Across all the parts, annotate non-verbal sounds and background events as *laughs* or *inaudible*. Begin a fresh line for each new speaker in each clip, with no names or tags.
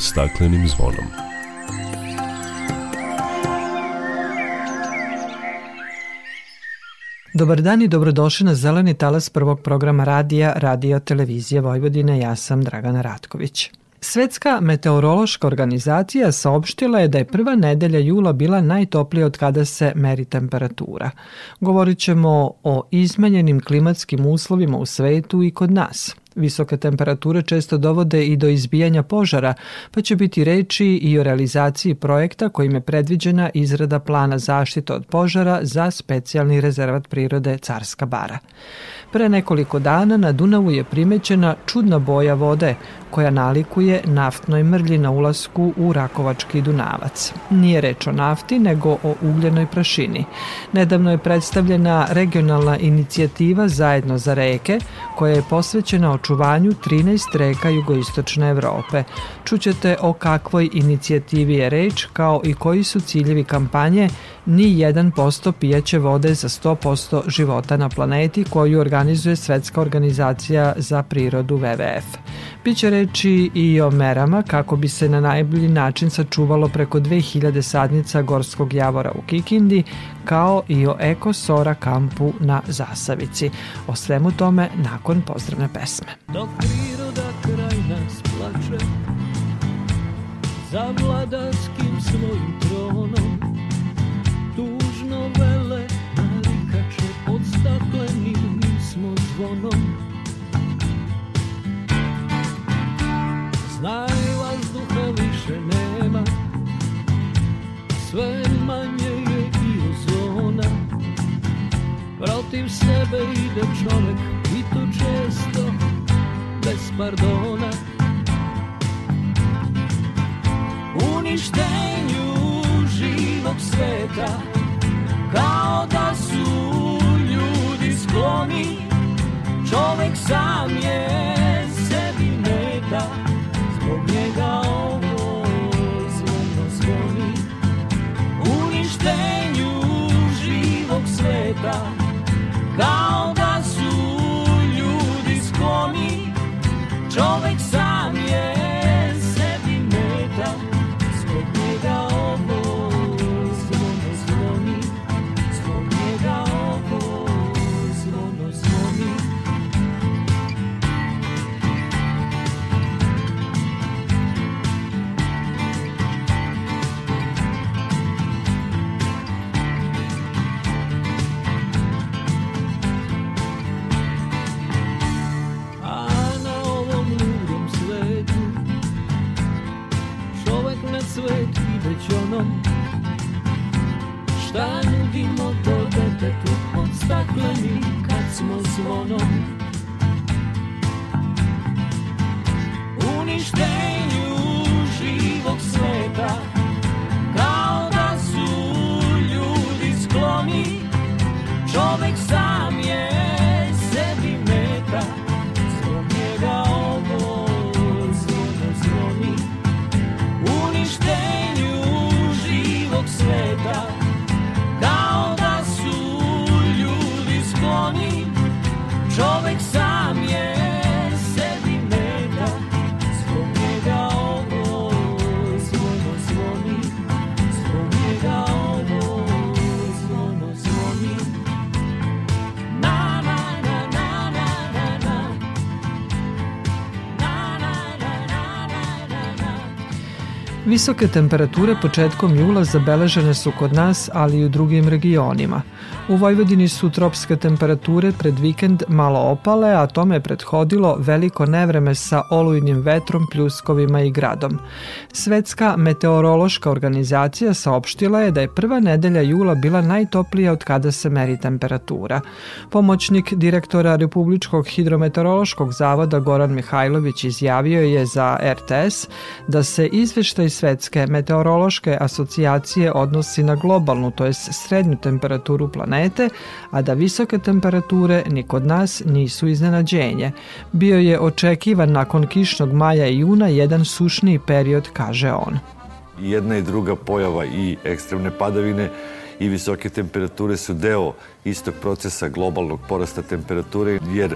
staklenim zvonom.
Dobar dan i dobrodošli na zeleni talas prvog programa radija Radio Televizije Vojvodine. Ja sam Dragana Ratković. Svetska meteorološka organizacija saopštila je da je prva nedelja jula bila najtoplija od kada se meri temperatura. Govorit ćemo o izmenjenim klimatskim uslovima u svetu i kod nas. Visoke temperature često dovode i do izbijanja požara, pa će biti reči i o realizaciji projekta kojim je predviđena izrada plana zaštite od požara za specijalni rezervat prirode Carska bara. Pre nekoliko dana na Dunavu je primećena čudna boja vode koja nalikuje naftnoj mrlji na ulasku u Rakovački Dunavac. Nije reč o nafti, nego o ugljenoj prašini. Nedavno je predstavljena regionalna inicijativa Zajedno za reke, koja je posvećena očuvanju 13 reka jugoistočne Evrope. Čućete o kakvoj inicijativi je reč, kao i koji su ciljevi kampanje ni 1% pijaće vode za 100% života na planeti koju organizuje Svetska organizacija za prirodu WWF. Biće reči i o merama kako bi se na najbolji način sačuvalo preko 2000 sadnica gorskog javora u Kikindi, kao i o Eko Sora kampu na Zasavici. O svemu tome nakon pozdravne pesme. Dok priroda kraj nas za vladarskim svojim Visoke temperature početkom jula zabeležene su kod nas, ali i u drugim regionima. U Vojvodini su tropske temperature pred vikend malo opale, a tome je prethodilo veliko nevreme sa olujnim vetrom, pljuskovima i gradom. Svetska meteorološka organizacija saopštila je da je prva nedelja jula bila najtoplija od kada se meri temperatura. Pomoćnik direktora Republičkog hidrometeorološkog zavoda Goran Mihajlović izjavio je za RTS da se izveštaj Svetske meteorološke asocijacije odnosi na globalnu, to je srednju temperaturu planete, a da visoke temperature ni kod nas nisu iznenađenje. Bio je očekivan nakon kišnog maja i juna jedan sušniji period, kaže on.
Jedna i druga pojava i ekstremne padavine i visoke temperature su deo istog procesa globalnog porasta temperature, jer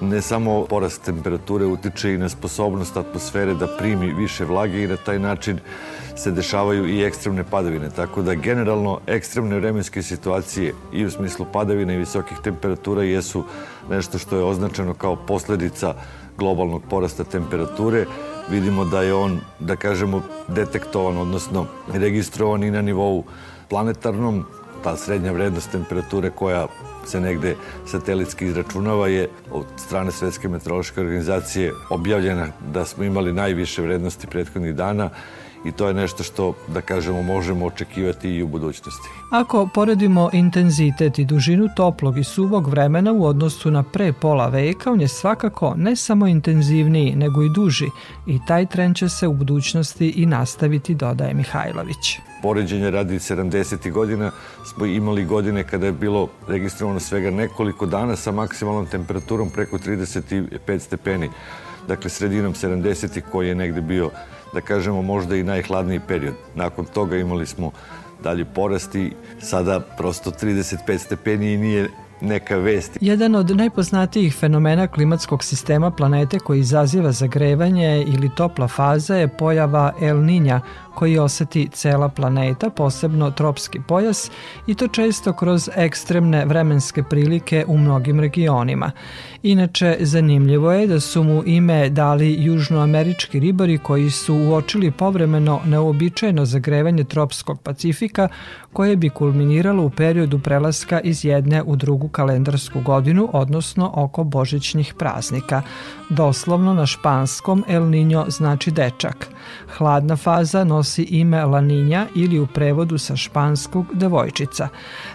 ne samo porast temperature utiče i na sposobnost atmosfere da primi više vlage i na taj način se dešavaju i ekstremne padavine. Tako da generalno ekstremne vremenske situacije i u smislu padavine i visokih temperatura jesu nešto što je označeno kao posledica globalnog porasta temperature. Vidimo da je on, da kažemo, detektovan, odnosno registrovan i na nivou planetarnom, ta srednja vrednost temperature koja se negde satelitski izračunava je od strane Svetske meteorološke organizacije objavljena da smo imali najviše vrednosti prethodnih dana i to je nešto što, da kažemo, možemo očekivati i u budućnosti.
Ako poredimo intenzitet i dužinu toplog i suvog vremena u odnosu na pre pola veka, on je svakako ne samo intenzivniji, nego i duži i taj trend će se u budućnosti i nastaviti, dodaje Mihajlović.
Poređenje radi 70. godina smo imali godine kada je bilo registrovano svega nekoliko dana sa maksimalnom temperaturom preko 35 stepeni. Dakle, sredinom 70. koji je negde bio da kažemo možda i najhladniji period. Nakon toga imali smo dalje porast i sada prosto 35 stepeni i nije neka vest.
Jedan od najpoznatijih fenomena klimatskog sistema planete koji izaziva zagrevanje ili topla faza je pojava El Niña koji oseti cela planeta, posebno tropski pojas i to često kroz ekstremne vremenske prilike u mnogim regionima. Inače, zanimljivo je da su mu ime dali južnoamerički ribari koji su uočili povremeno neobičajeno zagrevanje tropskog Pacifika koje bi kulminiralo u periodu prelaska iz jedne u drugu kalendarsku godinu, odnosno oko božićnih praznika. Doslovno na španskom El Niño znači dečak. Hladna faza nosi ime La Niña ili u prevodu sa španskog devojčica.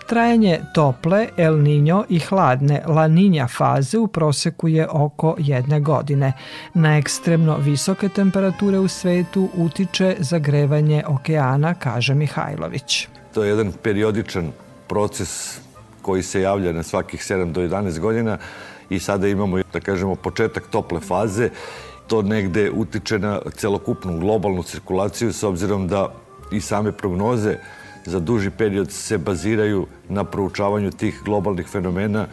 Trajanje tople El Niño i hladne La Niña faze u proseku je oko jedne godine. Na ekstremno visoke temperature u svetu utiče zagrevanje okeana, kaže Mihajlović.
To je jedan periodičan proces koji se javlja na svakih 7 do 11 godina i sada imamo, da kažemo, početak tople faze. To negde utiče na celokupnu globalnu cirkulaciju s obzirom da i same prognoze za duži period se baziraju na proučavanju tih globalnih fenomena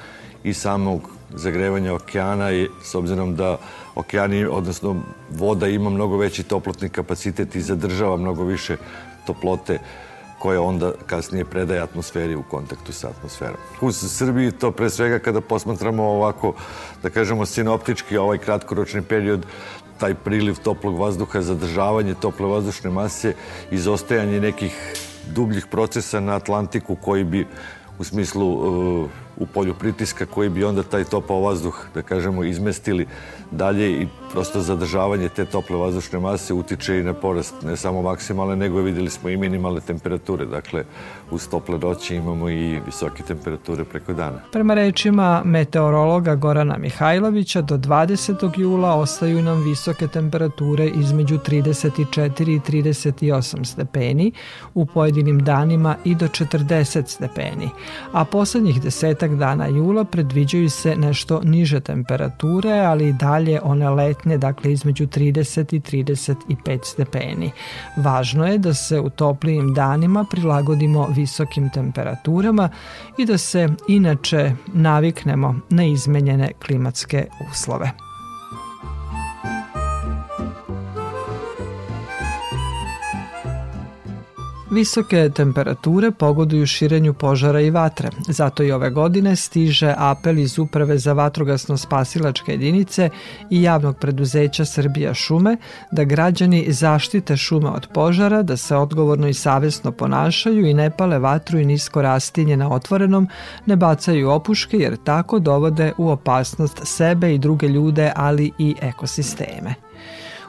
i samog zagrevanja okeana i s obzirom da okeani, odnosno voda ima mnogo veći toplotni kapacitet i zadržava mnogo više toplote koja onda kasnije predaje atmosferi u kontaktu sa atmosferom. U Srbiji to pre svega kada posmatramo ovako, da kažemo sinoptički, ovaj kratkoročni period, taj priliv toplog vazduha, zadržavanje tople vazdušne mase, izostajanje nekih dubljih procesa na Atlantiku koji bi u smislu uh, u polju pritiska koji bi onda taj topao vazduh, da kažemo, izmestili dalje i prosto zadržavanje te tople vazdušne mase utiče i na porast ne samo maksimalne, nego videli smo i minimalne temperature. Dakle, uz tople noći imamo i visoke temperature preko dana.
Prema rečima meteorologa Gorana Mihajlovića, do 20. jula ostaju nam visoke temperature između 34 i 38 stepeni, u pojedinim danima i do 40 stepeni, a poslednjih desetak dana jula predviđaju se nešto niže temperature, ali i dalje one letne, dakle između 30 i 35 stepeni. Važno je da se u toplijim danima prilagodimo visokim temperaturama i da se inače naviknemo na izmenjene klimatske uslove. Visoke temperature pogoduju širenju požara i vatre. Zato i ove godine stiže apel iz Uprave za vatrogasno-spasilačke jedinice i javnog preduzeća Srbija šume da građani zaštite šume od požara, da se odgovorno i savesno ponašaju i ne pale vatru i nisko rastinje na otvorenom, ne bacaju opuške jer tako dovode u opasnost sebe i druge ljude, ali i ekosisteme.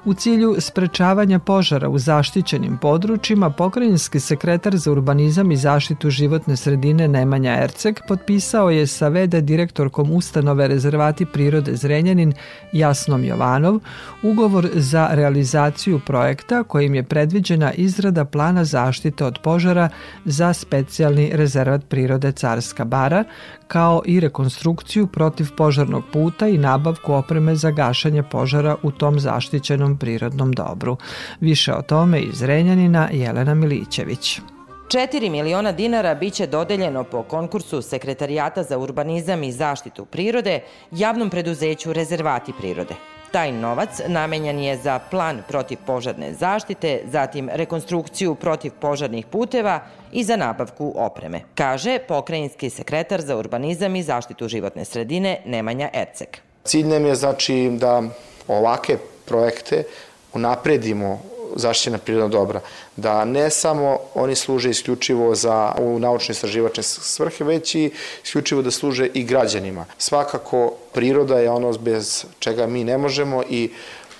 U cilju sprečavanja požara u zaštićenim područjima, pokrajinski sekretar za urbanizam i zaštitu životne sredine Nemanja Erceg potpisao je sa VD direktorkom ustanove rezervati prirode Zrenjanin Jasnom Jovanov ugovor za realizaciju projekta kojim je predviđena izrada plana zaštite od požara za specijalni rezervat prirode Carska bara, kao i rekonstrukciju protiv požarnog puta i nabavku opreme za gašanje požara u tom zaštićenom prirodnom dobru. Više o tome iz Renjanina Jelena Milićević.
4 miliona dinara biće dodeljeno po konkursu Sekretarijata za urbanizam i zaštitu prirode javnom preduzeću Rezervati prirode. Taj novac namenjan je za plan protivpožarne zaštite, zatim rekonstrukciju protivpožarnih puteva i za nabavku opreme, kaže pokrajinski sekretar za urbanizam i zaštitu životne sredine Nemanja Ercek.
Cilj nam je znači da ovake projekte unapredimo zaštićena prirodna dobra, da ne samo oni služe isključivo za u naučno istraživačne svrhe, već i isključivo da služe i građanima. Svakako priroda je ono bez čega mi ne možemo i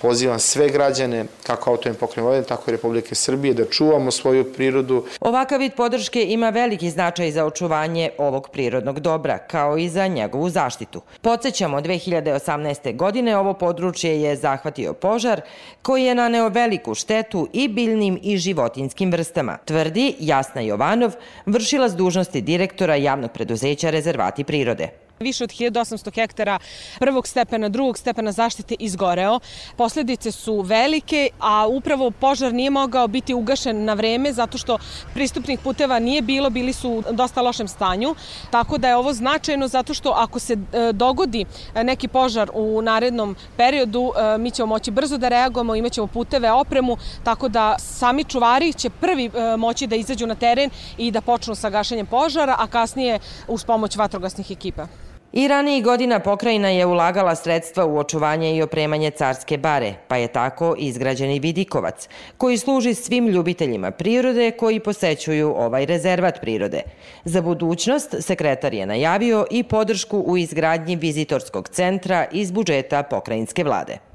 Pozivam sve građane, kako autovim pokrenom tako i Republike Srbije, da čuvamo svoju prirodu.
Ovakav vid podrške ima veliki značaj za očuvanje ovog prirodnog dobra, kao i za njegovu zaštitu. Podsećamo, 2018. godine ovo područje je zahvatio požar koji je naneo veliku štetu i biljnim i životinskim vrstama, tvrdi Jasna Jovanov, vršila s dužnosti direktora javnog preduzeća Rezervati prirode.
Više od 1800 hektara prvog stepena, drugog stepena zaštite izgoreo. Posledice su velike, a upravo požar nije mogao biti ugašen na vreme zato što pristupnih puteva nije bilo, bili su u dosta lošem stanju. Tako da je ovo značajno zato što ako se e, dogodi neki požar u narednom periodu, e, mi ćemo moći brzo da reagujemo, imaćemo puteve, opremu, tako da sami čuvari će prvi e, moći da izađu na teren i da počnu sa gašenjem požara, a kasnije uz pomoć vatrogasnih ekipa.
I ranijih godina pokrajina je ulagala sredstva u očuvanje i opremanje carske bare, pa je tako izgrađen i Vidikovac, koji služi svim ljubiteljima prirode koji posećuju ovaj rezervat prirode. Za budućnost sekretar je najavio i podršku u izgradnji vizitorskog centra iz budžeta pokrajinske vlade.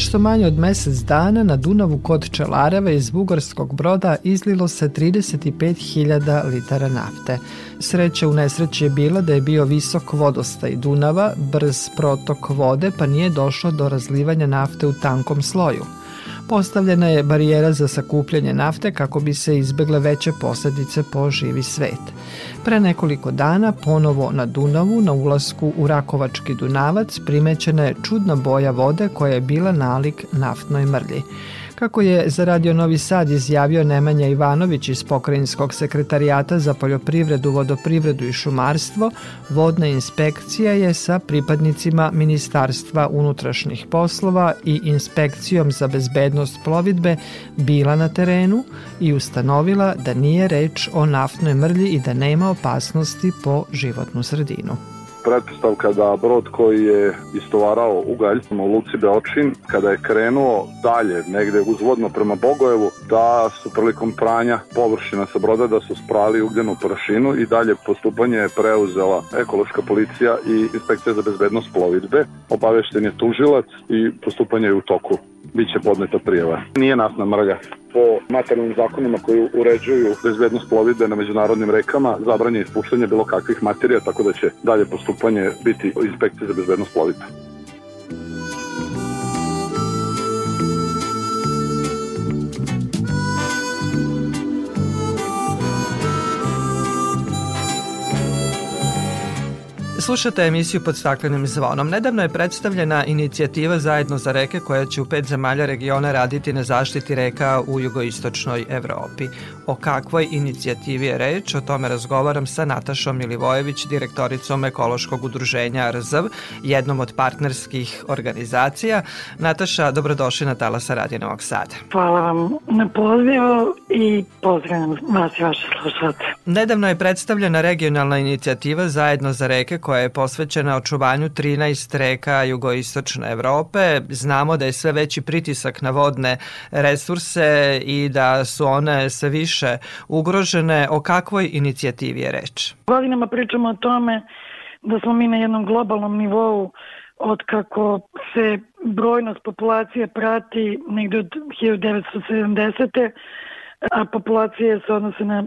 Nešto manje od mesec dana na Dunavu kod Čelareva iz bugarskog broda izlilo se 35.000 litara nafte. Sreća u nesreći je bila da je bio visok vodostaj Dunava, brz protok vode pa nije došlo do razlivanja nafte u tankom sloju. Postavljena je barijera za sakupljanje nafte kako bi se izbegle veće posledice po živi svet. Pre nekoliko dana ponovo na Dunavu na ulasku u Rakovački Dunavac primećena je čudna boja vode koja je bila nalik naftnoj mrlji. Kako je za Radio Novi Sad izjavio Nemanja Ivanović iz Pokrajinskog sekretarijata za poljoprivredu, vodoprivredu i šumarstvo, vodna inspekcija je sa pripadnicima Ministarstva unutrašnjih poslova i inspekcijom za bezbednost plovidbe bila na terenu i ustanovila da nije reč o naftnoj mrlji i da nema opasnosti po životnu sredinu
pretpostavka da brod koji je istovarao ugalj u Luci Beočin, kada je krenuo dalje, negde uzvodno prema Bogojevu, da su prilikom pranja površina sa broda da su sprali ugljenu prašinu i dalje postupanje je preuzela ekološka policija i inspekcija za bezbednost plovidbe. Obavešten je tužilac i postupanje je u toku. Biće podneta prijeva. Nije nasna mrlja po materijalnim zakonima koji uređuju bezbednost plovidbe na međunarodnim rekama, zabranje ispuštanje bilo kakvih materija, tako da će dalje postupanje biti inspekcije za bezbednost plovidbe.
Slušate emisiju pod staklenim zvonom. Nedavno je predstavljena inicijativa Zajedno za reke koja će u pet zemalja regiona raditi na zaštiti reka u jugoistočnoj Evropi. O kakvoj inicijativi je reč, o tome razgovaram sa Natašom Milivojević, direktoricom ekološkog udruženja RZV, jednom od partnerskih organizacija. Nataša, dobrodošli na Talasa Radio Novog Sada.
Hvala vam na pozivu i pozdravljam vas i vaše slušate.
Nedavno je predstavljena regionalna inicijativa Zajedno za reke koja je posvećena očuvanju 13 reka jugoistočne Evrope. Znamo da je sve veći pritisak na vodne resurse i da su one sve više ugrožene. O kakvoj inicijativi je reč?
Godinama pričamo o tome da smo mi na jednom globalnom nivou od kako se brojnost populacije prati negde od 1970 a populacije se odnose na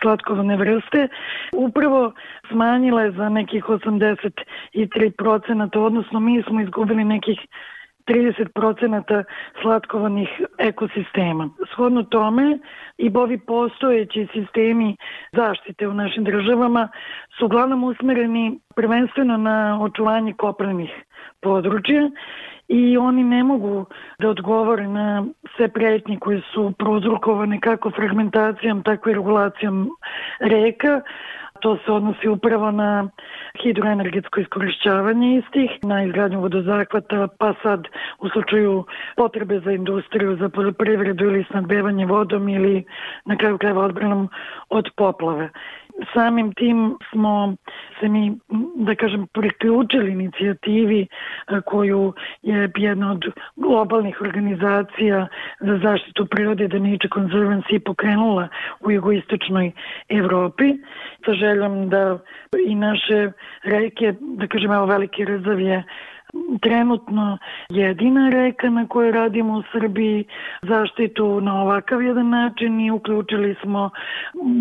slatkovane vrste, upravo smanjila je za nekih 83%, odnosno mi smo izgubili nekih 30% slatkovanih ekosistema. Shodno tome i bovi postojeći sistemi zaštite u našim državama su uglavnom usmereni prvenstveno na očuvanje koprenih područja i oni ne mogu da odgovore na sve pretnje koje su prozrukovane kako fragmentacijom, tako i regulacijom reka. To se odnosi upravo na hidroenergetsko iskorišćavanje istih, na izgradnju vodozahvata, pa sad u slučaju potrebe za industriju, za poljoprivredu ili snadbevanje vodom ili na kraju krajeva odbranom od poplave samim tim smo se mi, da kažem, priključili inicijativi e, koju je jedna od globalnih organizacija za zaštitu prirode The Nature Conservancy pokrenula u jugoistočnoj Evropi sa željom da i naše reke, da kažem, evo veliki rezav je trenutno jedina reka na kojoj radimo u Srbiji zaštitu na ovakav jedan način i uključili smo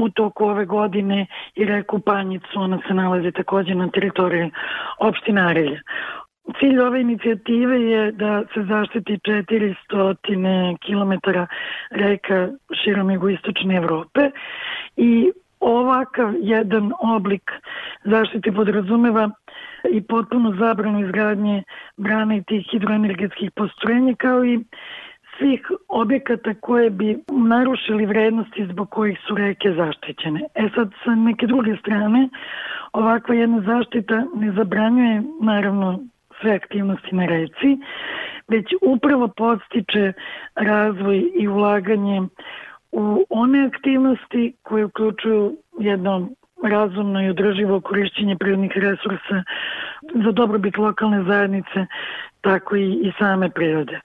u toku ove godine i reku Panjicu, ona se nalazi takođe na teritoriji opština Arilja. Cilj ove inicijative je da se zaštiti 400 km reka širom jugoistočne Evrope i ovakav jedan oblik zaštite podrazumeva i potpuno zabranu izgradnje brane i tih hidroenergetskih postrojenja kao i svih objekata koje bi narušili vrednosti zbog kojih su reke zaštićene. E sad, sa neke druge strane, ovakva jedna zaštita ne zabranjuje, naravno, sve aktivnosti na reci, već upravo podstiče razvoj i ulaganje u one aktivnosti koje uključuju jedno razumno i održivo korišćenje prirodnih resursa za dobrobit lokalne zajednice, tako i, i same prirode.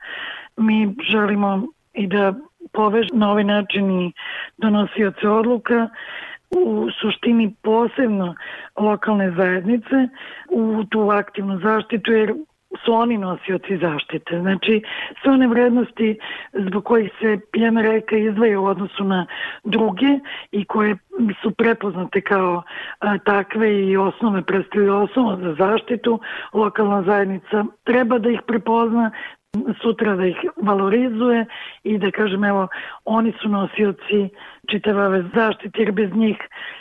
Mi želimo i da povež na ovaj način i donosioce odluka, u suštini posebno lokalne zajednice u tu aktivnu zaštitu, jer su oni nosioci zaštite. Znači, sve one vrednosti zbog kojih se pijena reka izdvaja u odnosu na druge i koje su prepoznate kao a, takve i osnove predstavljaju osnovu za zaštitu, lokalna zajednica treba da ih prepozna, sutra da ih valorizuje i da kažem evo oni su nosioci čitave ove zaštite jer bez njih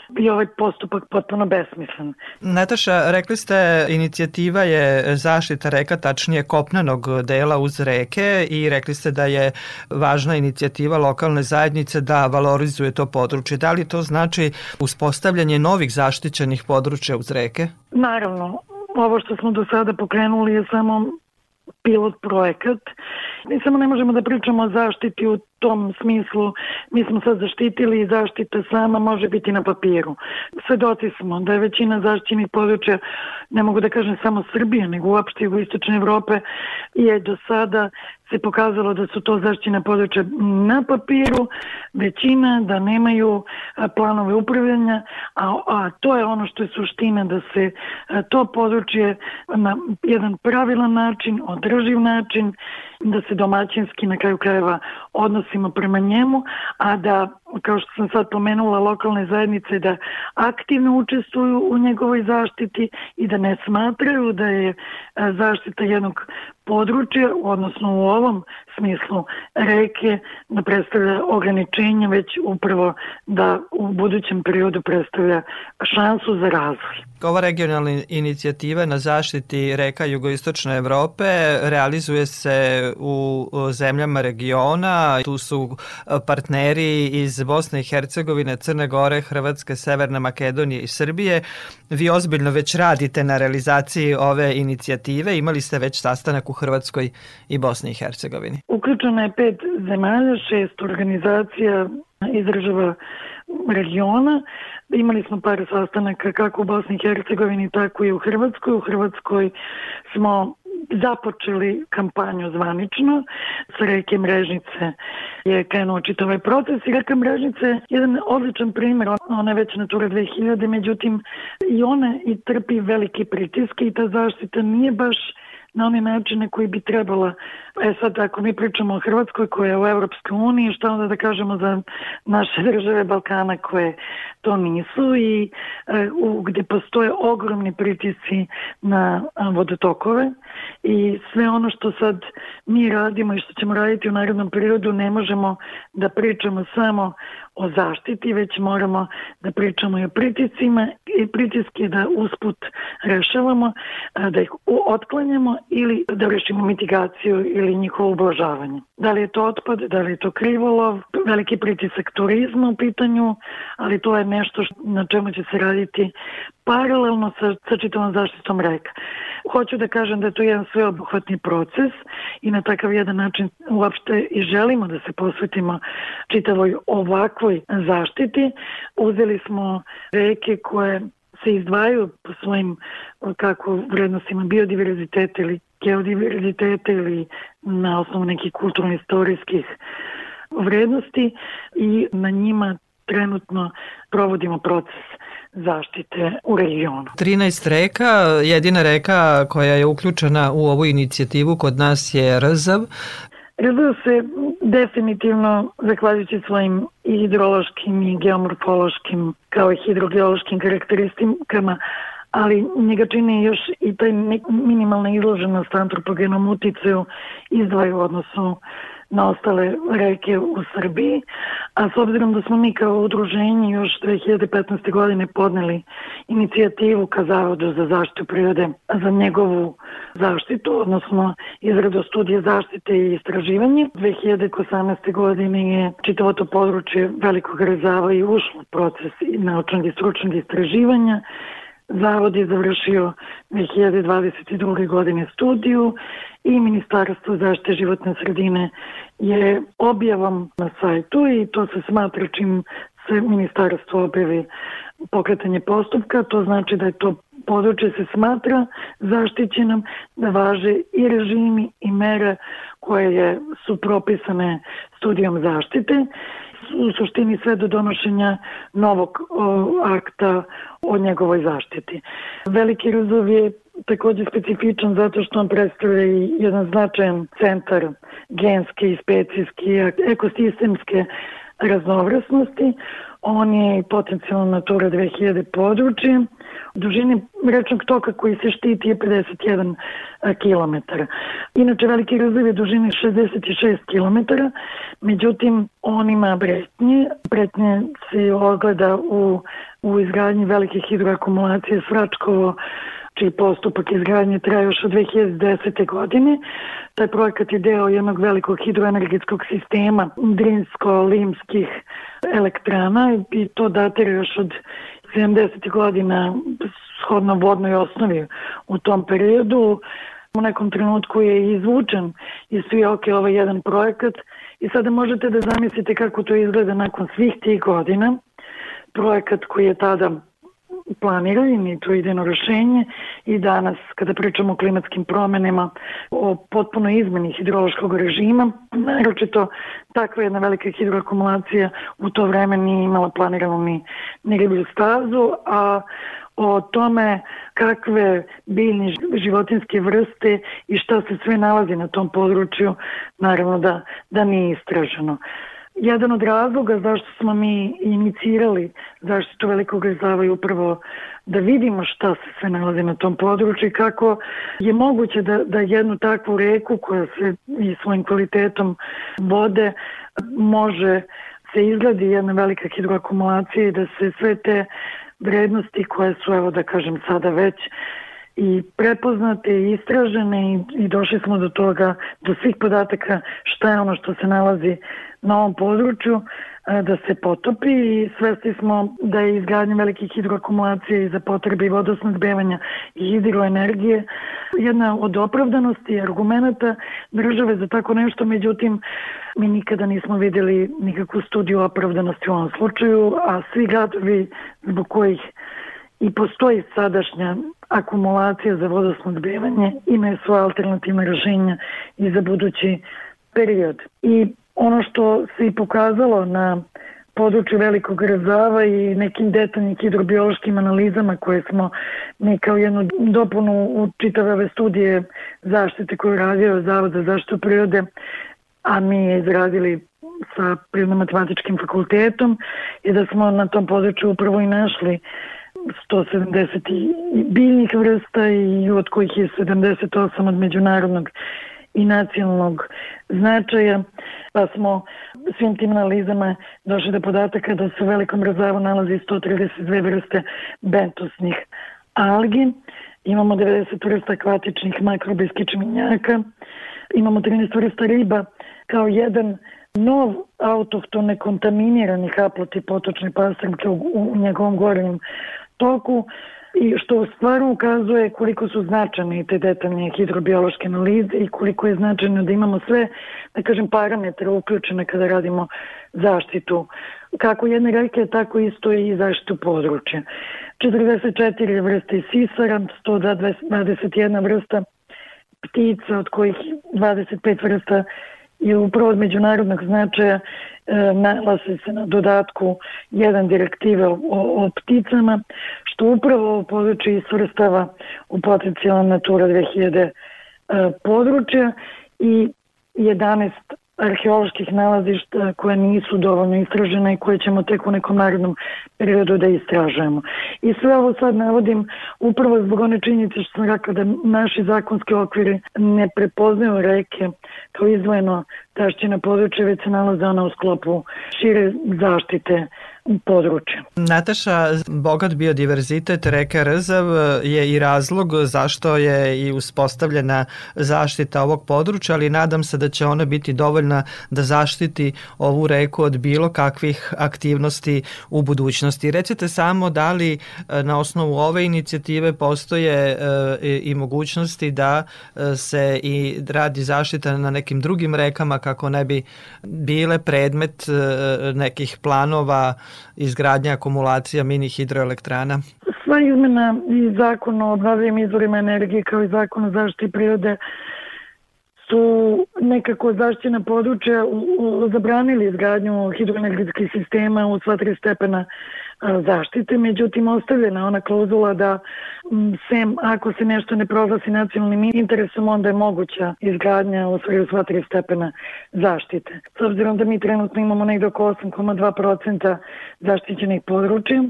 bi ovaj postupak potpuno besmislen.
Nataša, rekli ste inicijativa je zaštita reka, tačnije kopnenog dela uz reke i rekli ste da je važna inicijativa lokalne zajednice da valorizuje to područje. Da li to znači uspostavljanje novih zaštićenih područja uz reke?
Naravno, ovo što smo do sada pokrenuli je samo pilot projekat. Mi samo ne možemo da pričamo o zaštiti u tom smislu. Mi smo sad zaštitili i zaštita sama može biti na papiru. Svedoci smo da je većina zaštićenih područja, ne mogu da kažem samo Srbije, nego uopšte Istočne Evrope, je do sada se pokazalo da su to zaštićena područja na papiru, većina da nemaju planove upravljanja, a, a to je ono što je suština da se to područje na jedan pravilan način, održiv način, da se domaćinski na kraju krajeva odnosimo prema njemu, a da kao što sam sad pomenula, lokalne zajednice da aktivno učestvuju u njegovoj zaštiti i da ne smatraju da je zaštita jednog područja, odnosno u ovom smislu reke, da predstavlja ograničenje, već upravo da u budućem periodu predstavlja šansu za razvoj.
Ova regionalna inicijativa na zaštiti reka jugoistočne Evrope realizuje se u zemljama regiona. Tu su partneri iz Bosne i Hercegovine, Crne Gore, Hrvatske, Severne Makedonije i Srbije. Vi ozbiljno već radite na realizaciji ove inicijative. Imali ste već sastanak u Hrvatskoj i Bosni i Hercegovini.
Uključeno je pet zemalja, šest organizacija iz država regiona. Imali smo par sastanaka kako u Bosni i Hercegovini, tako i u Hrvatskoj. U Hrvatskoj smo započeli kampanju zvanično sa reke Mrežnice. Je krenuo čitav ovaj proces i reka Mrežnice je jedan odličan primjer, ona je već Natura 2000, međutim i ona i trpi veliki pritiske i ta zaštita nije baš na one načine koji bi trebala. E sad, ako mi pričamo o Hrvatskoj koja je u Evropskoj uniji, šta onda da kažemo za naše *laughs* države Balkana koje to nisu i e, u, gde postoje ogromni pritisci na vodotokove i sve ono što sad mi radimo i što ćemo raditi u narodnom prirodu ne možemo da pričamo samo o zaštiti, već moramo da pričamo i o pritiscima i pritiske da usput rešavamo, da ih otklanjamo ili da rešimo mitigaciju ili njihovo ublažavanje. Da li je to otpad, da li je to krivolov, veliki pritisak turizma u pitanju, ali to je nešto na čemu će se raditi paralelno sa, sa čitavom zaštitom reka. Hoću da kažem da je to jedan sveobuhvatni proces i na takav jedan način uopšte i želimo da se posvetimo čitavoj ovakvoj zaštiti. Uzeli smo reke koje se izdvajaju po svojim kako vrednostima biodiverziteta ili geodiverziteta ili na osnovu nekih kulturno-istorijskih vrednosti i na njima trenutno provodimo proces zaštite u regionu.
13 reka, jedina reka koja je uključena u ovu inicijativu kod nas je Rzav.
Rzav se definitivno, zahvaljujući svojim i hidrološkim i geomorfološkim kao i hidrogeološkim karakteristikama, ali njega čini još i taj minimalna izloženost antropogenom uticaju izdvaju odnosno na ostale reke u Srbiji, a s obzirom da smo mi kao udruženje još 2015. godine podneli inicijativu ka Zavodu za zaštitu prirode za njegovu zaštitu, odnosno izradu studije zaštite i istraživanje. 2018. godine je čitavo to područje velikog rezava i ušlo proces naučnog i stručnog istraživanja Zavod je završio 2022. godine studiju i Ministarstvo zaštite životne sredine je objavom na sajtu i to se smatra čim se ministarstvo objavi pokretanje postupka, to znači da je to područje se smatra zaštićenom, da važe i režimi i mere koje su propisane studijom zaštite u suštini sve do donošenja novog o, akta o njegovoj zaštiti. Veliki Ruzov je takođe specifičan zato što on predstavlja i jedan značajan centar genske i specijske ekosistemske raznovrasnosti. On je potencijalno Natura 2000 područje. Dužine rečnog toka koji se štiti je 51 km. Inače, Veliki Razav je dužine 66 km, međutim, on ima bretnje. Bretnje se ogleda u, u izgradnji velike hidroakumulacije Svračkovo, čiji postupak izgradnje traje još od 2010. godine. Taj projekat je deo jednog velikog hidroenergetskog sistema Drinsko-Limskih elektrana i to datira još od 70. godina shodno vodnoj osnovi u tom periodu. U nekom trenutku je izvučen iz Fijoke ovaj jedan projekat i sada možete da zamislite kako to izgleda nakon svih tih godina. Projekat koji je tada planiran i to idejno rešenje i danas kada pričamo o klimatskim promenama, o potpuno izmeni hidrološkog režima, naročito takva jedna velika hidroakumulacija u to vreme nije imala planiranu ni, ni riblju stazu, a o tome kakve biljne životinske vrste i šta se sve nalazi na tom području, naravno da, da nije istraženo. Jedan od razloga zašto smo mi inicirali zaštitu velikog rezava je upravo da vidimo šta se sve nalazi na tom području i kako je moguće da, da jednu takvu reku koja se i svojim kvalitetom vode može se izgledi jedna velika hidroakumulacija i da se sve te vrednosti koje su, evo da kažem sada već, i prepoznate i istražene i, i došli smo do toga, do svih podataka šta je ono što se nalazi na ovom području e, da se potopi i svesti smo da je izgradnja velikih hidroakumulacija i za potrebe i vodosnadbevanja i hidroenergije jedna od opravdanosti i argumenta države za tako nešto, međutim mi nikada nismo videli nikakvu studiju opravdanosti u ovom slučaju, a svi gradovi zbog kojih i postoji sadašnja akumulacija za vodosnadbevanje imaju svoje alternativne rešenja i za budući period. I ono što se i pokazalo na području Velikog razava i nekim detaljnim hidrobiološkim analizama koje smo mi kao jednu dopunu u čitave ove studije zaštite koju radio Zavod za zaštitu prirode, a mi je izradili sa Prirodno-matematičkim fakultetom i da smo na tom području upravo i našli 170 biljnih vrsta i od kojih je 78 od međunarodnog i nacionalnog značaja, pa smo svim tim analizama došli do podataka da se u velikom razavu nalazi 132 vrste bentosnih algi, imamo 90 vrsta akvatičnih makrobijskih čeminjaka, imamo 13 vrsta riba kao jedan nov autohton nekontaminirani haploti potočne pastrnke u, u njegovom gornjem toku, i što stvarno ukazuje koliko su značajne te detaljne hidrobiološke analize i koliko je značajno da imamo sve, da kažem, parametre uključene kada radimo zaštitu kako jedne reke, tako isto i zaštitu područja. 44 vrste sisara, 121 vrsta ptica, od kojih 25 vrsta je upravo od međunarodnog značaja e, nalazi se na dodatku jedan direktive o, o pticama, što upravo područje isvrstava u potencijalna Natura 2000 e, područja i 11 arheoloških nalazišta koje nisu dovoljno istražene i koje ćemo tek u nekom narodnom periodu da istražujemo. I sve ovo sad navodim upravo zbog one činjenice što sam rekla da naši zakonski okviri ne prepoznaju reke kao izvojeno tašćina područja, već se nalaze ona u sklopu šire zaštite područja.
Nataša, bogat biodiverzitet reke Rzav je i razlog zašto je i uspostavljena zaštita ovog područja, ali nadam se da će ona biti dovoljna da zaštiti ovu reku od bilo kakvih aktivnosti u budućnosti. Recite samo da li e, na osnovu ove inicijative postoje e, i mogućnosti da e, se i radi zaštita na nekim drugim rekama kako ne bi bile predmet nekih planova izgradnja akumulacija mini hidroelektrana?
Sva izmena i zakon o obnovljivim izvorima energije kao i zakon o zaštiti prirode su nekako zaštićena područja zabranili izgradnju hidroenergetskih sistema u sva tri stepena zaštite, međutim ostavljena ona klauzula da sem ako se nešto ne proglasi nacionalnim interesom, onda je moguća izgradnja u svoju sva tri stepena zaštite. S obzirom da mi trenutno imamo nekde oko 8,2% zaštićenih područja,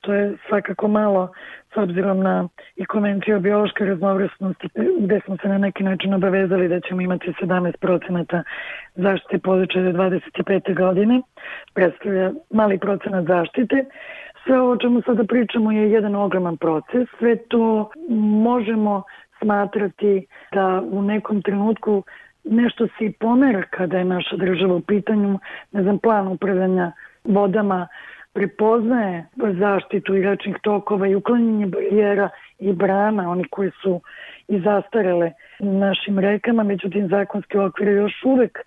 to je svakako malo s obzirom na i konvenciju o biološkoj raznovrsnosti gde smo se na neki način obavezali da ćemo imati 17% zaštite područja do 25. godine, predstavlja mali procenat zaštite. Sve ovo o čemu sada pričamo je jedan ogroman proces. Sve to možemo smatrati da u nekom trenutku nešto se i pomera kada je naša država u pitanju, ne znam, plan upravljanja vodama, prepoznaje zaštitu i rečnih tokova i uklanjanje barijera i brana, oni koji su i zastarele našim rekama, međutim zakonski okvire još uvek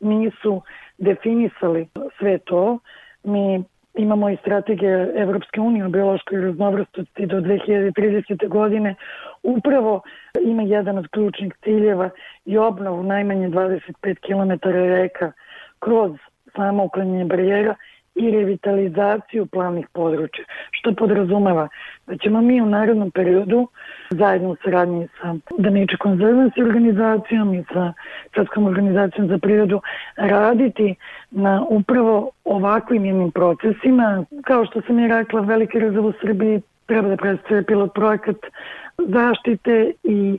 nisu definisali sve to. Mi imamo i strategije Evropske unije o biološkoj raznovrstosti do 2030. godine. Upravo ima jedan od ključnih ciljeva i obnovu najmanje 25 km reka kroz samo uklanjanje barijera i revitalizaciju plavnih područja, što podrazumeva da ćemo mi u narodnom periodu zajedno u saradnji sa Daniče konzervansi organizacijom i sa Srpskom organizacijom za prirodu raditi na upravo ovakvim jednim procesima. Kao što sam je rekla, Veliki rezerv u Srbiji treba da predstavlja pilot projekat zaštite i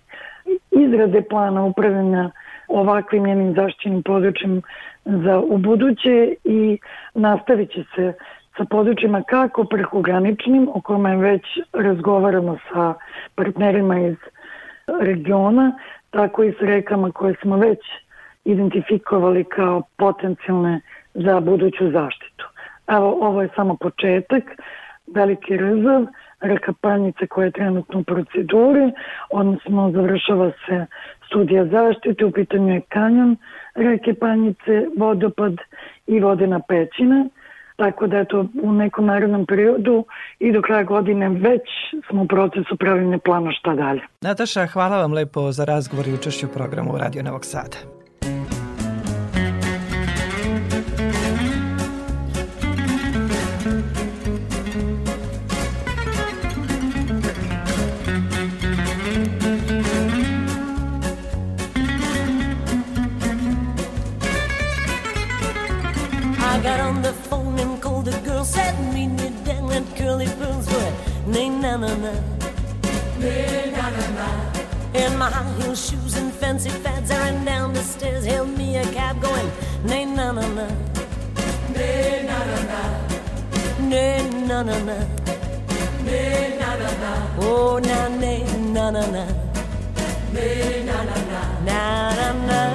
izrade plana upravljanja ovakvim jednim zaštićenim područjem za ubuduće i nastavit će se sa područjima kako prekograničnim, o kome već razgovaramo sa partnerima iz regiona, tako i s rekama koje smo već identifikovali kao potencijalne za buduću zaštitu. Evo, ovo je samo početak, veliki rezerv, reka Panjice koja je trenutno u proceduri, odnosno završava se studija zaštite, u pitanju je kanjon reke Panjice, vodopad i vodena pećina, tako da eto u nekom narednom periodu i do kraja godine već smo u procesu pravljene plana šta dalje.
Nataša, hvala vam lepo za razgovor i učešću u programu Radio Novog Sada. In my high heel shoes and fancy fads, I ran down the stairs, hailed me a cab going, nay na na na, nay na na na, oh, nay na na na, na na. Na, oh na nay na na na, na na na, na na na.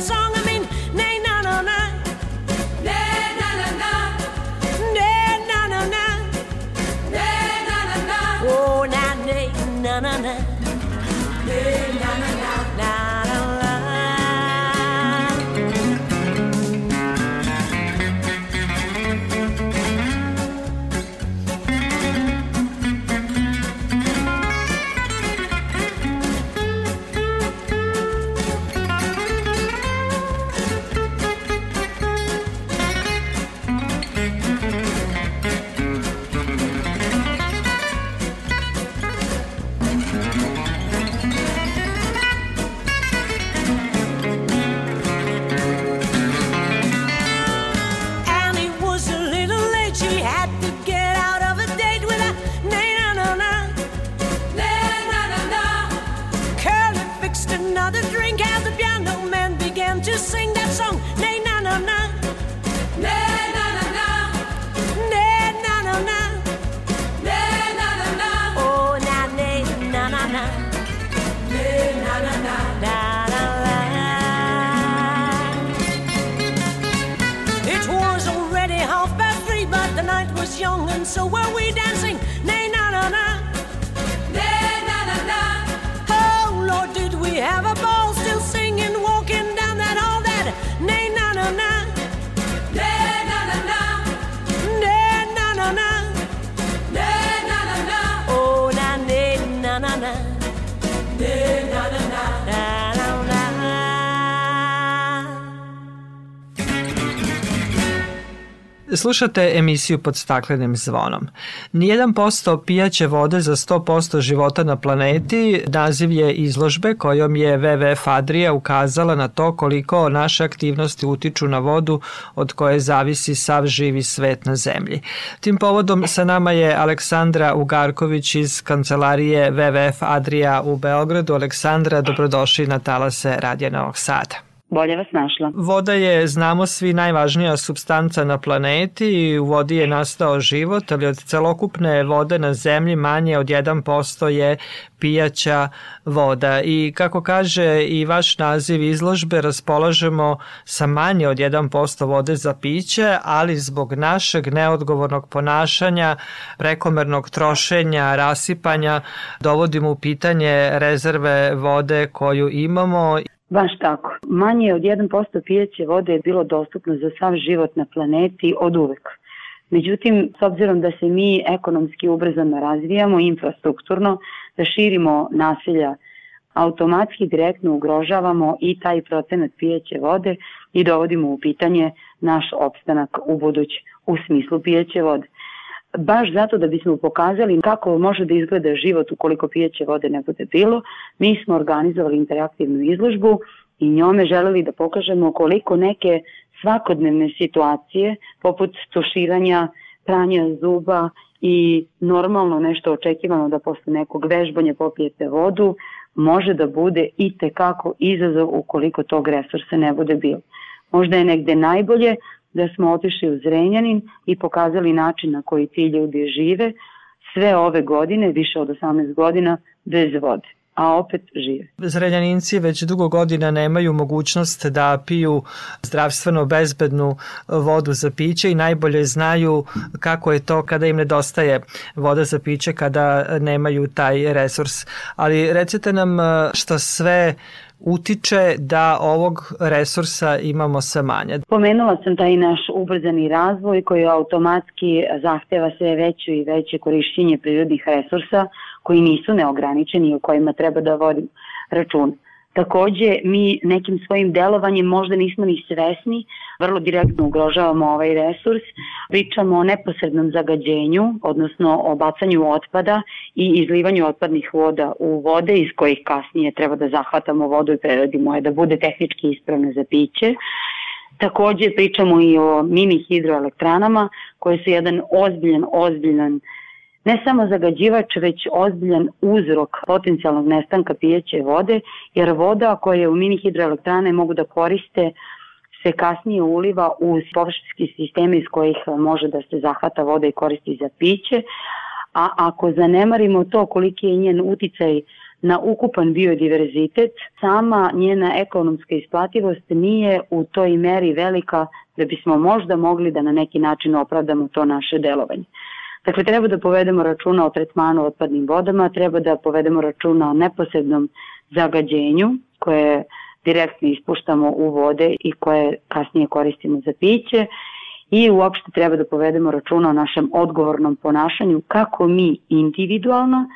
Song. So were we
Slušate emisiju pod staklenim zvonom. Nijedan posto pijaće vode za 100% života na planeti naziv je izložbe kojom je WWF Adria ukazala na to koliko naše aktivnosti utiču na vodu od koje zavisi sav živi svet na zemlji. Tim povodom sa nama je Aleksandra Ugarković iz kancelarije WWF Adria u Beogradu. Aleksandra, dobrodošli na talase Radija Novog Sada
bolje vas našla.
Voda je, znamo svi, najvažnija substanca na planeti i u vodi je nastao život, ali od celokupne vode na zemlji manje od 1% je pijaća voda. I kako kaže i vaš naziv izložbe, raspolažemo sa manje od 1% vode za piće, ali zbog našeg neodgovornog ponašanja, prekomernog trošenja, rasipanja, dovodimo u pitanje rezerve vode koju imamo
Baš tako. Manje od 1% pijeće vode je bilo dostupno za sav život na planeti od uvek. Međutim, s obzirom da se mi ekonomski ubrzano razvijamo, infrastrukturno, da širimo naselja, automatski direktno ugrožavamo i taj procenat pijeće vode i dovodimo u pitanje naš opstanak u buduć u smislu pijeće vode baš zato da bismo pokazali kako može da izgleda život ukoliko pijeće vode ne bude bilo, mi smo organizovali interaktivnu izložbu i njome želeli da pokažemo koliko neke svakodnevne situacije, poput tuširanja, pranja zuba i normalno nešto očekivano da posle nekog vežbanja popijete vodu, može da bude i tekako izazov ukoliko tog resursa ne bude bilo. Možda je negde najbolje da smo otišli u Zrenjanin i pokazali način na koji ti ljudi žive sve ove godine, više od 18 godina, bez vode a opet žive.
Zrenjaninci već dugo godina nemaju mogućnost da piju zdravstveno bezbednu vodu za piće i najbolje znaju kako je to kada im nedostaje voda za piće kada nemaju taj resurs. Ali recite nam što sve utiče da ovog resursa imamo sa manje?
Pomenula sam taj naš ubrzani razvoj koji automatski zahteva sve veće i veće korišćenje prirodnih resursa koji nisu neograničeni i o kojima treba da vodim račun. Takođe, mi nekim svojim delovanjem možda nismo ni svesni, vrlo direktno ugrožavamo ovaj resurs, pričamo o neposrednom zagađenju, odnosno o bacanju otpada i izlivanju otpadnih voda u vode iz kojih kasnije treba da zahvatamo vodu i preradimo je da bude tehnički ispravna za piće. Takođe pričamo i o mini hidroelektranama koje su jedan ozbiljan, ozbiljan ne samo zagađivač, već ozbiljan uzrok potencijalnog nestanka pijeće vode, jer voda koja u mini hidroelektrane mogu da koriste se kasnije uliva u površinski sisteme iz kojih može da se zahvata voda i koristi za piće, a ako zanemarimo to koliki je njen uticaj na ukupan biodiverzitet, sama njena ekonomska isplativost nije u toj meri velika da bismo možda mogli da na neki način opravdamo to naše delovanje. Dakle, treba da povedemo računa o tretmanu otpadnim vodama, treba da povedemo računa o neposrednom zagađenju koje direktno ispuštamo u vode i koje kasnije koristimo za piće i uopšte treba da povedemo računa o našem odgovornom ponašanju kako mi individualno,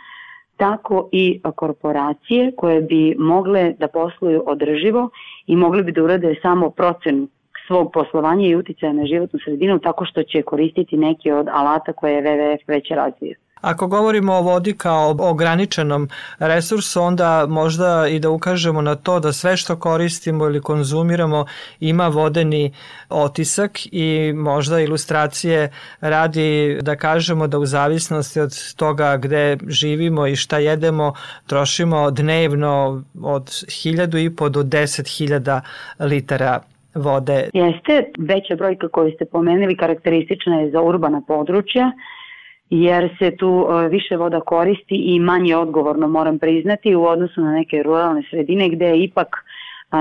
tako i korporacije koje bi mogle da posluju održivo i mogle bi da urade samo procenu svog poslovanja i uticaja na životnu sredinu tako što će koristiti neki od alata koje je WWF već razvio.
Ako govorimo o vodi kao ograničenom resursu, onda možda i da ukažemo na to da sve što koristimo ili konzumiramo ima vodeni otisak i možda ilustracije radi da kažemo da u zavisnosti od toga gde živimo i šta jedemo, trošimo dnevno od 1000 i po do 10.000 litara vode.
Jeste, veća brojka koju ste pomenuli karakteristična je za urbana područja, jer se tu e, više voda koristi i manje odgovorno moram priznati u odnosu na neke ruralne sredine gde je ipak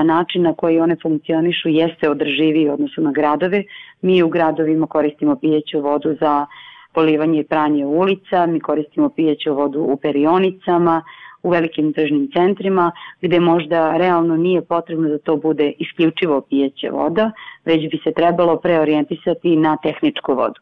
način na koji one funkcionišu jeste održiviji u odnosu na gradove. Mi u gradovima koristimo pijeću vodu za polivanje i pranje ulica, mi koristimo pijeću vodu u perionicama, u velikim tržnim centrima gde možda realno nije potrebno da to bude isključivo pijeća voda, već bi se trebalo preorijentisati na tehničku vodu.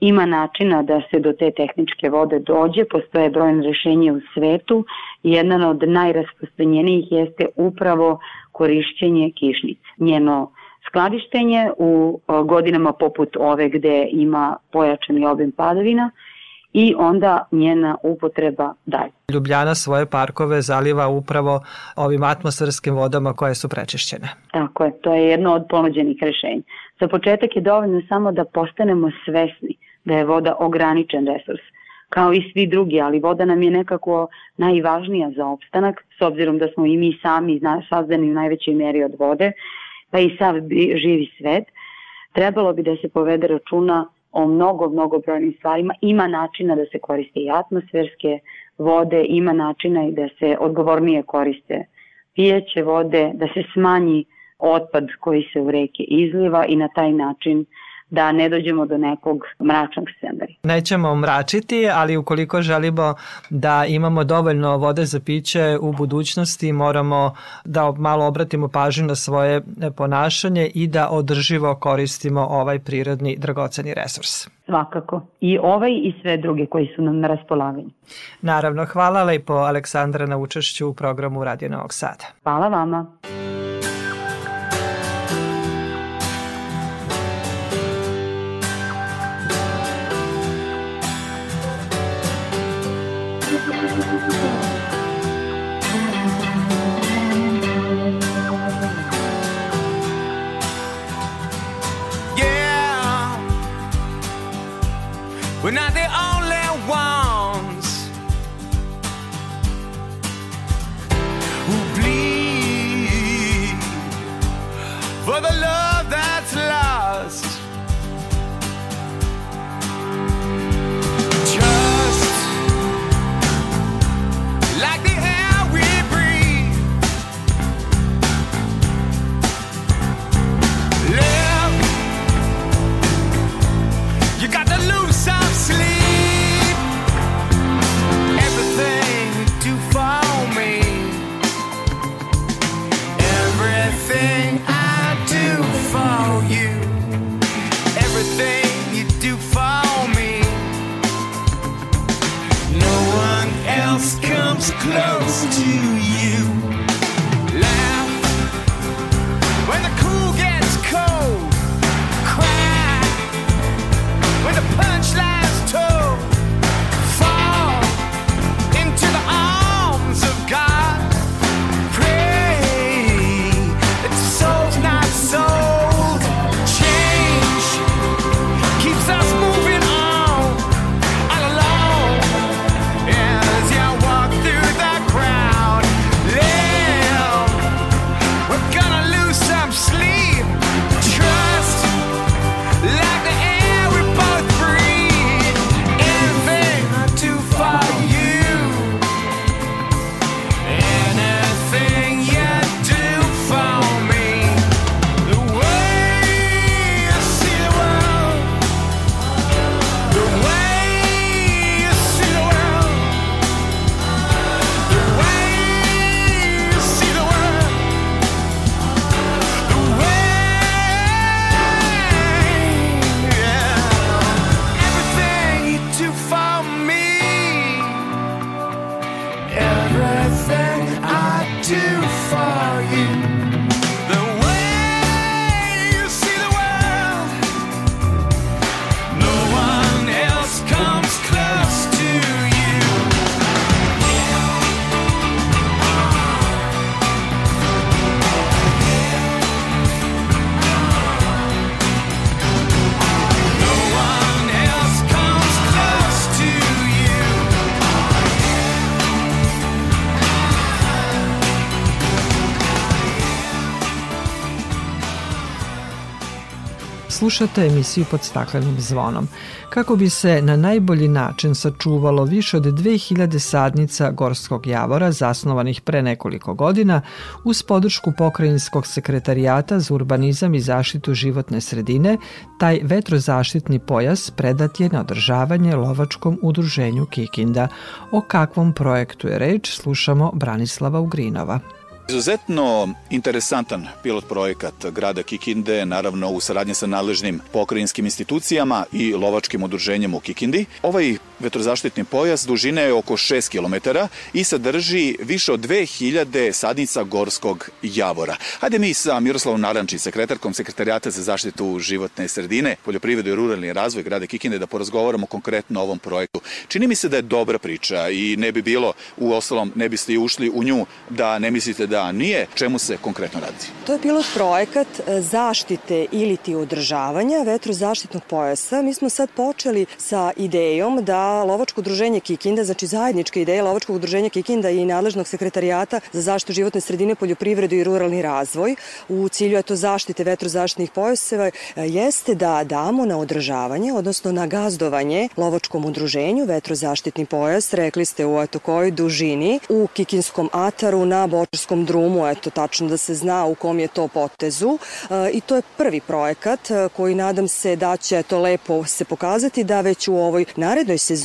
Ima načina da se do te tehničke vode dođe, postoje brojne rešenje u svetu i jedan od najrasprostranjenijih jeste upravo korišćenje kišnice, njeno
skladištenje u godinama poput ove gde ima pojačani obim padavina i onda njena upotreba dalje.
Ljubljana svoje parkove zaliva upravo ovim atmosferskim vodama koje su prečišćene.
Tako je, to je jedno od ponuđenih rešenja. Za početak je dovoljno samo da postanemo svesni da je voda ograničen resurs, kao i svi drugi, ali voda nam je nekako najvažnija za opstanak, s obzirom da smo i mi sami sazdani u najvećoj meri od vode, pa i sav živi svet, trebalo bi da se povede računa o mnogo, mnogo brojnim stvarima. Ima načina da se koriste i atmosferske vode, ima načina i da se odgovornije koriste pijeće vode, da se smanji otpad koji se u reke izliva i na taj način da ne dođemo do nekog mračnog scenarija.
Nećemo mračiti, ali ukoliko želimo da imamo dovoljno vode za piće u budućnosti, moramo da malo obratimo pažnju na svoje ponašanje i da održivo koristimo ovaj prirodni dragoceni resurs.
Svakako. I ovaj i sve druge koji su nam na raspolaganju.
Naravno, hvala lepo Aleksandra na učešću u programu Radio Novog Sada.
Hvala vama.
Slušate emisiju pod staklenim zvonom. Kako bi se na najbolji način sačuvalo više od 2000 sadnica gorskog javora zasnovanih pre nekoliko godina, uz podršku Pokrajinskog sekretarijata za urbanizam i zaštitu životne sredine, taj vetrozaštitni pojas predat je na održavanje lovačkom udruženju Kikinda. O kakvom projektu je reč slušamo Branislava Ugrinova.
Izuzetno interesantan pilot projekat grada Kikinde, naravno u saradnji sa nadležnim pokrajinskim institucijama i lovačkim udruženjem u Kikindi. Ovaj vetrozaštitni pojas dužine je oko 6 km i sadrži više od 2000 sadnica gorskog javora. Hajde mi sa Miroslavom Narančić, sekretarkom Sekretarijata za zaštitu životne sredine, poljoprivredu i ruralni razvoj grada Kikinde da porazgovaramo konkretno o ovom projektu. Čini mi se da je dobra priča i ne bi bilo, u ostalom, ne biste i ušli u nju da ne mislite da nije. Čemu se konkretno radi?
To je pilot projekat e, zaštite ili ti održavanja vetrozaštitnog pojasa. Mi smo sad počeli sa idejom da Lovačko udruženje Kikinda, znači zajednička ideja Lovačkog udruženja Kikinda i nadležnog sekretarijata za zaštitu životne sredine, poljoprivredu i ruralni razvoj u cilju eto zaštite vetrozaštitnih pojaseva e, jeste da damo na održavanje, odnosno na gazdovanje Lovačkom udruženju vetrozaštitni pojas, rekli ste u eto kojoj dužini, u Kikinskom ataru na Bočarskom drumu, eto tačno da se zna u kom je to potezu e, i to je prvi projekat e, koji nadam se da će to lepo se pokazati da već u ovoj narednoj sezoni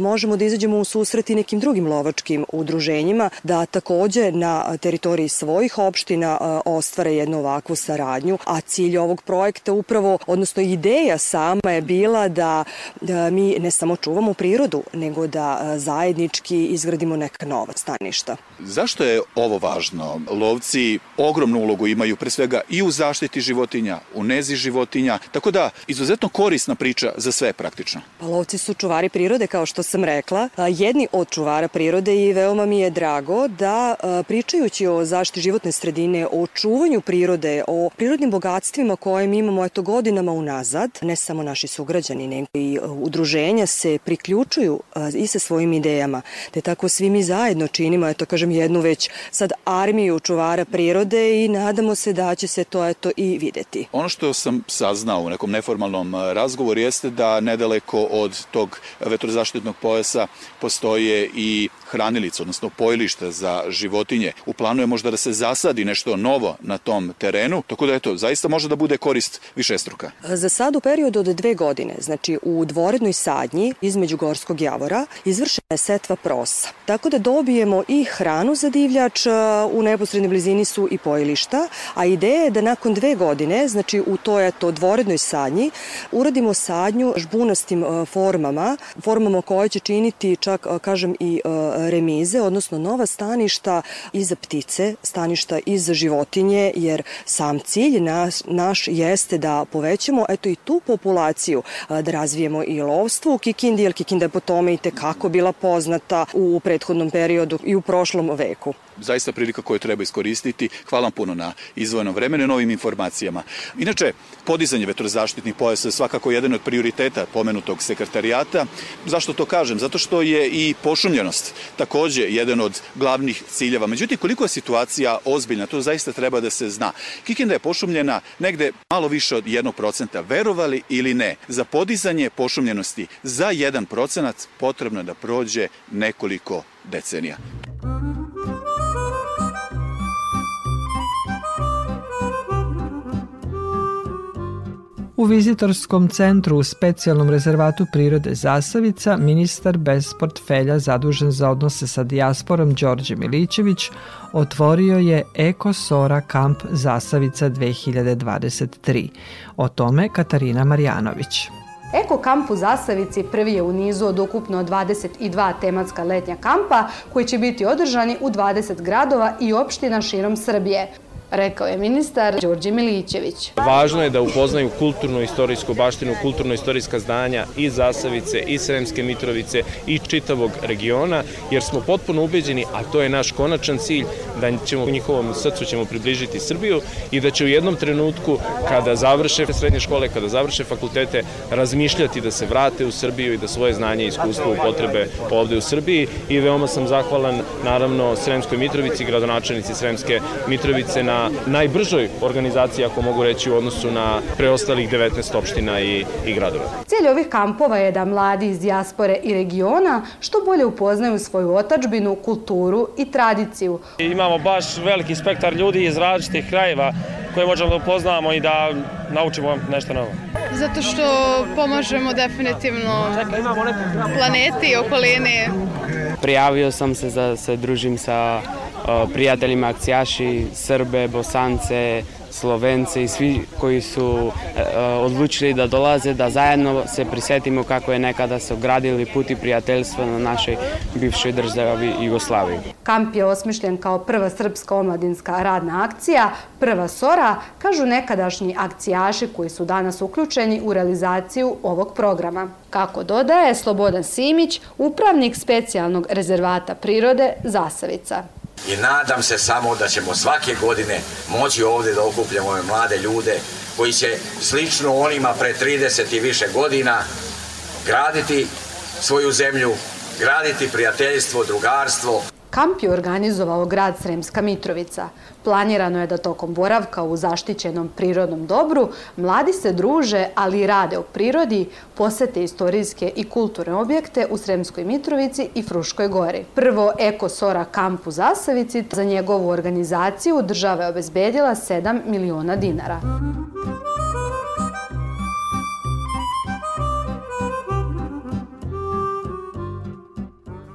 možemo da izađemo u susret i nekim drugim lovačkim udruženjima da takođe na teritoriji svojih opština ostvare jednu ovakvu saradnju, a cilj ovog projekta upravo, odnosno ideja sama je bila da, da mi ne samo čuvamo prirodu, nego da zajednički izgradimo neka nova staništa.
Zašto je ovo važno? Lovci ogromnu ulogu imaju pre svega i u zaštiti životinja, u nezi životinja, tako da izuzetno korisna priča za sve praktično.
Pa lovci su čuvari prirode, kao što sam rekla, jedni od čuvara prirode i veoma mi je drago da pričajući o zaštiti životne sredine, o čuvanju prirode, o prirodnim bogatstvima koje mi imamo eto godinama unazad, ne samo naši sugrađani, nego i udruženja se priključuju i sa svojim idejama, te tako svi mi zajedno činimo, eto kažem, jednu već sad armiju čuvara prirode i nadamo se da će se to eto i videti.
Ono što sam saznao u nekom neformalnom razgovoru jeste da nedaleko od tog vetrozaštitnog pojasa postoje i hranilica, odnosno pojilišta za životinje. U planu je možda da se zasadi nešto novo na tom terenu, tako da eto, zaista može da bude korist višestruka.
Za sad u periodu od dve godine, znači u dvorednoj sadnji između Gorskog javora, izvršena je setva prosa. Tako da dobijemo i hranu za divljač, u neposrednoj blizini su i pojilišta, a ideja je da nakon dve godine, znači u to je to dvorednoj sadnji, uradimo sadnju žbunastim formama, formama koje će činiti čak, kažem, i remize, odnosno nova staništa i za ptice, staništa i za životinje, jer sam cilj naš, naš jeste da povećamo eto i tu populaciju, da razvijemo i lovstvo u Kikindi, jer Kikinda je po tome i tekako bila poznata u prethodnom periodu i u prošlom veku
zaista prilika koju treba iskoristiti. Hvala vam puno na izvojenom vremenu i novim informacijama. Inače, podizanje vetrozaštitnih pojasa je svakako jedan od prioriteta pomenutog sekretarijata. Zašto to kažem? Zato što je i pošumljenost takođe jedan od glavnih ciljeva. Međutim, koliko je situacija ozbiljna, to zaista treba da se zna. Kikinda je pošumljena negde malo više od 1%. Verovali ili ne, za podizanje pošumljenosti za 1% potrebno je da prođe nekoliko decenija.
Vizitorskom centru u specijalnom rezervatu prirode Zasavica ministar bez portfelja zadužen za odnose sa dijasporom Đorđe Milićević otvorio je Eko Sora kamp Zasavica 2023. O tome Katarina Marjanović.
Eko kamp u Zasavici prvi je u nizu od ukupno 22 tematska letnja kampa koji će biti održani u 20 gradova i opština širom Srbije rekao je ministar Đorđe Milićević.
Važno je da upoznaju kulturno-istorijsku baštinu, kulturno-istorijska zdanja i Zasavice, i Sremske Mitrovice, i čitavog regiona, jer smo potpuno ubeđeni, a to je naš konačan cilj, da ćemo u njihovom srcu ćemo približiti Srbiju i da će u jednom trenutku, kada završe srednje škole, kada završe fakultete, razmišljati da se vrate u Srbiju i da svoje znanje i iskustvo upotrebe ovde u Srbiji i veoma sam zahvalan naravno Sremskoj Mitrovici, gradonačelnici Sremske Mitrovice na najbržoj organizaciji, ako mogu reći, u odnosu na preostalih 19 opština i, i gradova.
Cilj ovih kampova je da mladi iz dijaspore i regiona što bolje upoznaju svoju otačbinu, kulturu i tradiciju.
Imamo baš veliki spektar ljudi iz različitih krajeva koje možemo da upoznamo i da naučimo nešto novo.
Zato što pomažemo definitivno planeti i okolini.
Prijavio sam se da se družim sa prijateljima akcijaši, Srbe, Bosance, Slovence i svi koji su e, odlučili da dolaze, da zajedno se prisetimo kako je nekada se ogradili puti prijateljstva na našoj bivšoj državi Jugoslaviji.
Kamp je osmišljen kao prva srpska omladinska radna akcija, prva SORA, kažu nekadašnji akcijaši koji su danas uključeni u realizaciju ovog programa. Kako dodaje Slobodan Simić, upravnik specijalnog rezervata prirode Zasavica
i nadam se samo da ćemo svake godine moći ovde da okupljamo ove mlade ljude koji će slično onima pre 30 i više godina graditi svoju zemlju, graditi prijateljstvo, drugarstvo,
Kamp je organizovao grad Sremska Mitrovica. Planirano je da tokom boravka u zaštićenom prirodnom dobru mladi se druže, ali i rade u prirodi, posete istorijske i kulturne objekte u Sremskoj Mitrovici i Fruškoj gori. Prvo Eko Sora kamp u Zasavici za njegovu organizaciju država je obezbedila 7 miliona dinara.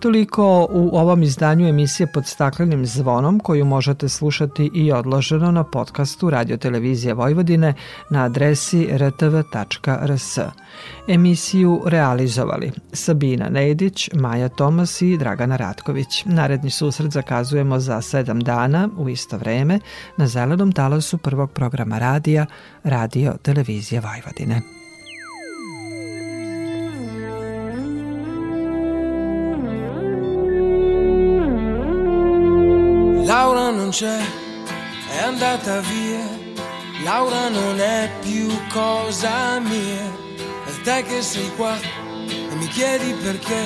Toliko u ovom izdanju emisije pod staklenim zvonom koju možete slušati i odloženo na podcastu Radio Televizije Vojvodine na adresi rtv.rs. Emisiju realizovali Sabina Nedić, Maja Tomas i Dragana Ratković. Naredni susret zakazujemo za sedam dana u isto vreme na zelenom talasu prvog programa radija Radio Televizije Vojvodine.
C'è, è andata via. Laura non è più cosa mia. E te che sei qua e mi chiedi perché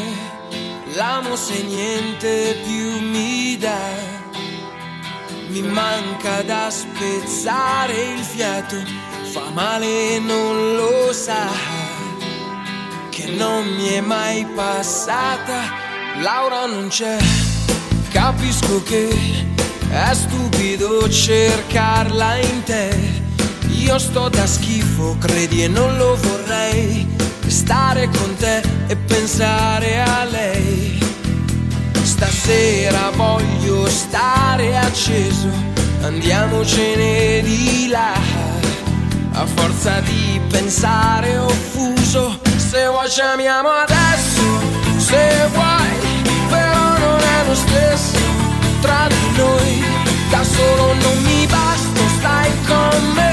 l'amo se niente più mi dà. Mi manca da spezzare il fiato, fa male e non lo sa. Che non mi è mai passata, Laura non c'è, capisco che è stupido cercarla in te. Io sto da schifo, credi e non lo vorrei. Stare con te e pensare a lei. Stasera voglio stare acceso, andiamocene di là. A forza di pensare offuso, se vuoi ci amiamo adesso, se vuoi, però non è lo stesso tra noi. Da solo non mi basta, stai con me.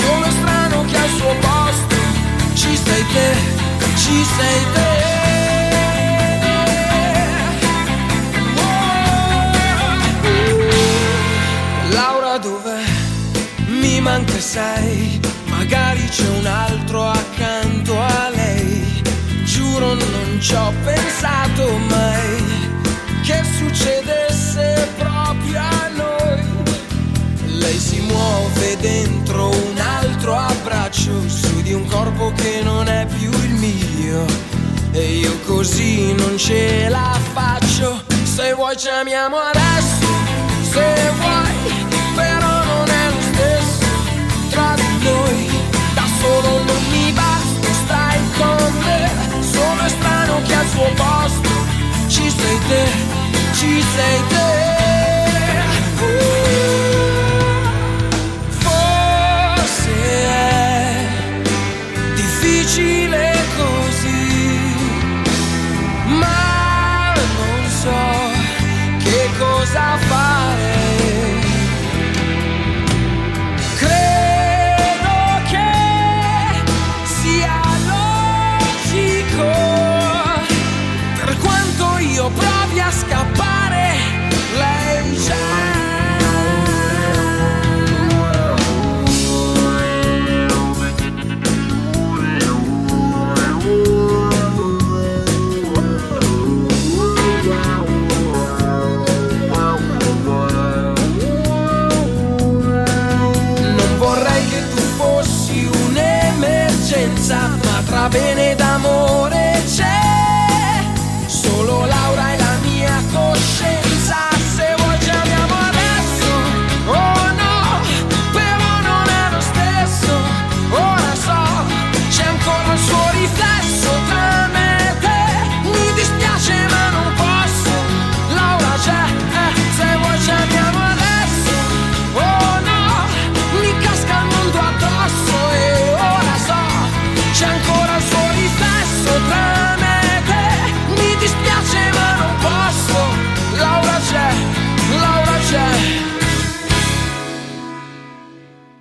Sono strano che al suo posto Ci sei te, ci sei te. Laura dov'è? Mi manca sei Magari c'è un altro accanto a lei. Giuro non ci ho pensato mai. Che succedesse muove dentro un altro abbraccio Su di un corpo che non è più il mio. E io così non ce la faccio. Se vuoi ci amiamo adesso Se vuoi però non è lo stesso. Tra di noi Da solo non mi basta, stai con me. Sono strano che al suo posto ci sei te, ci sei te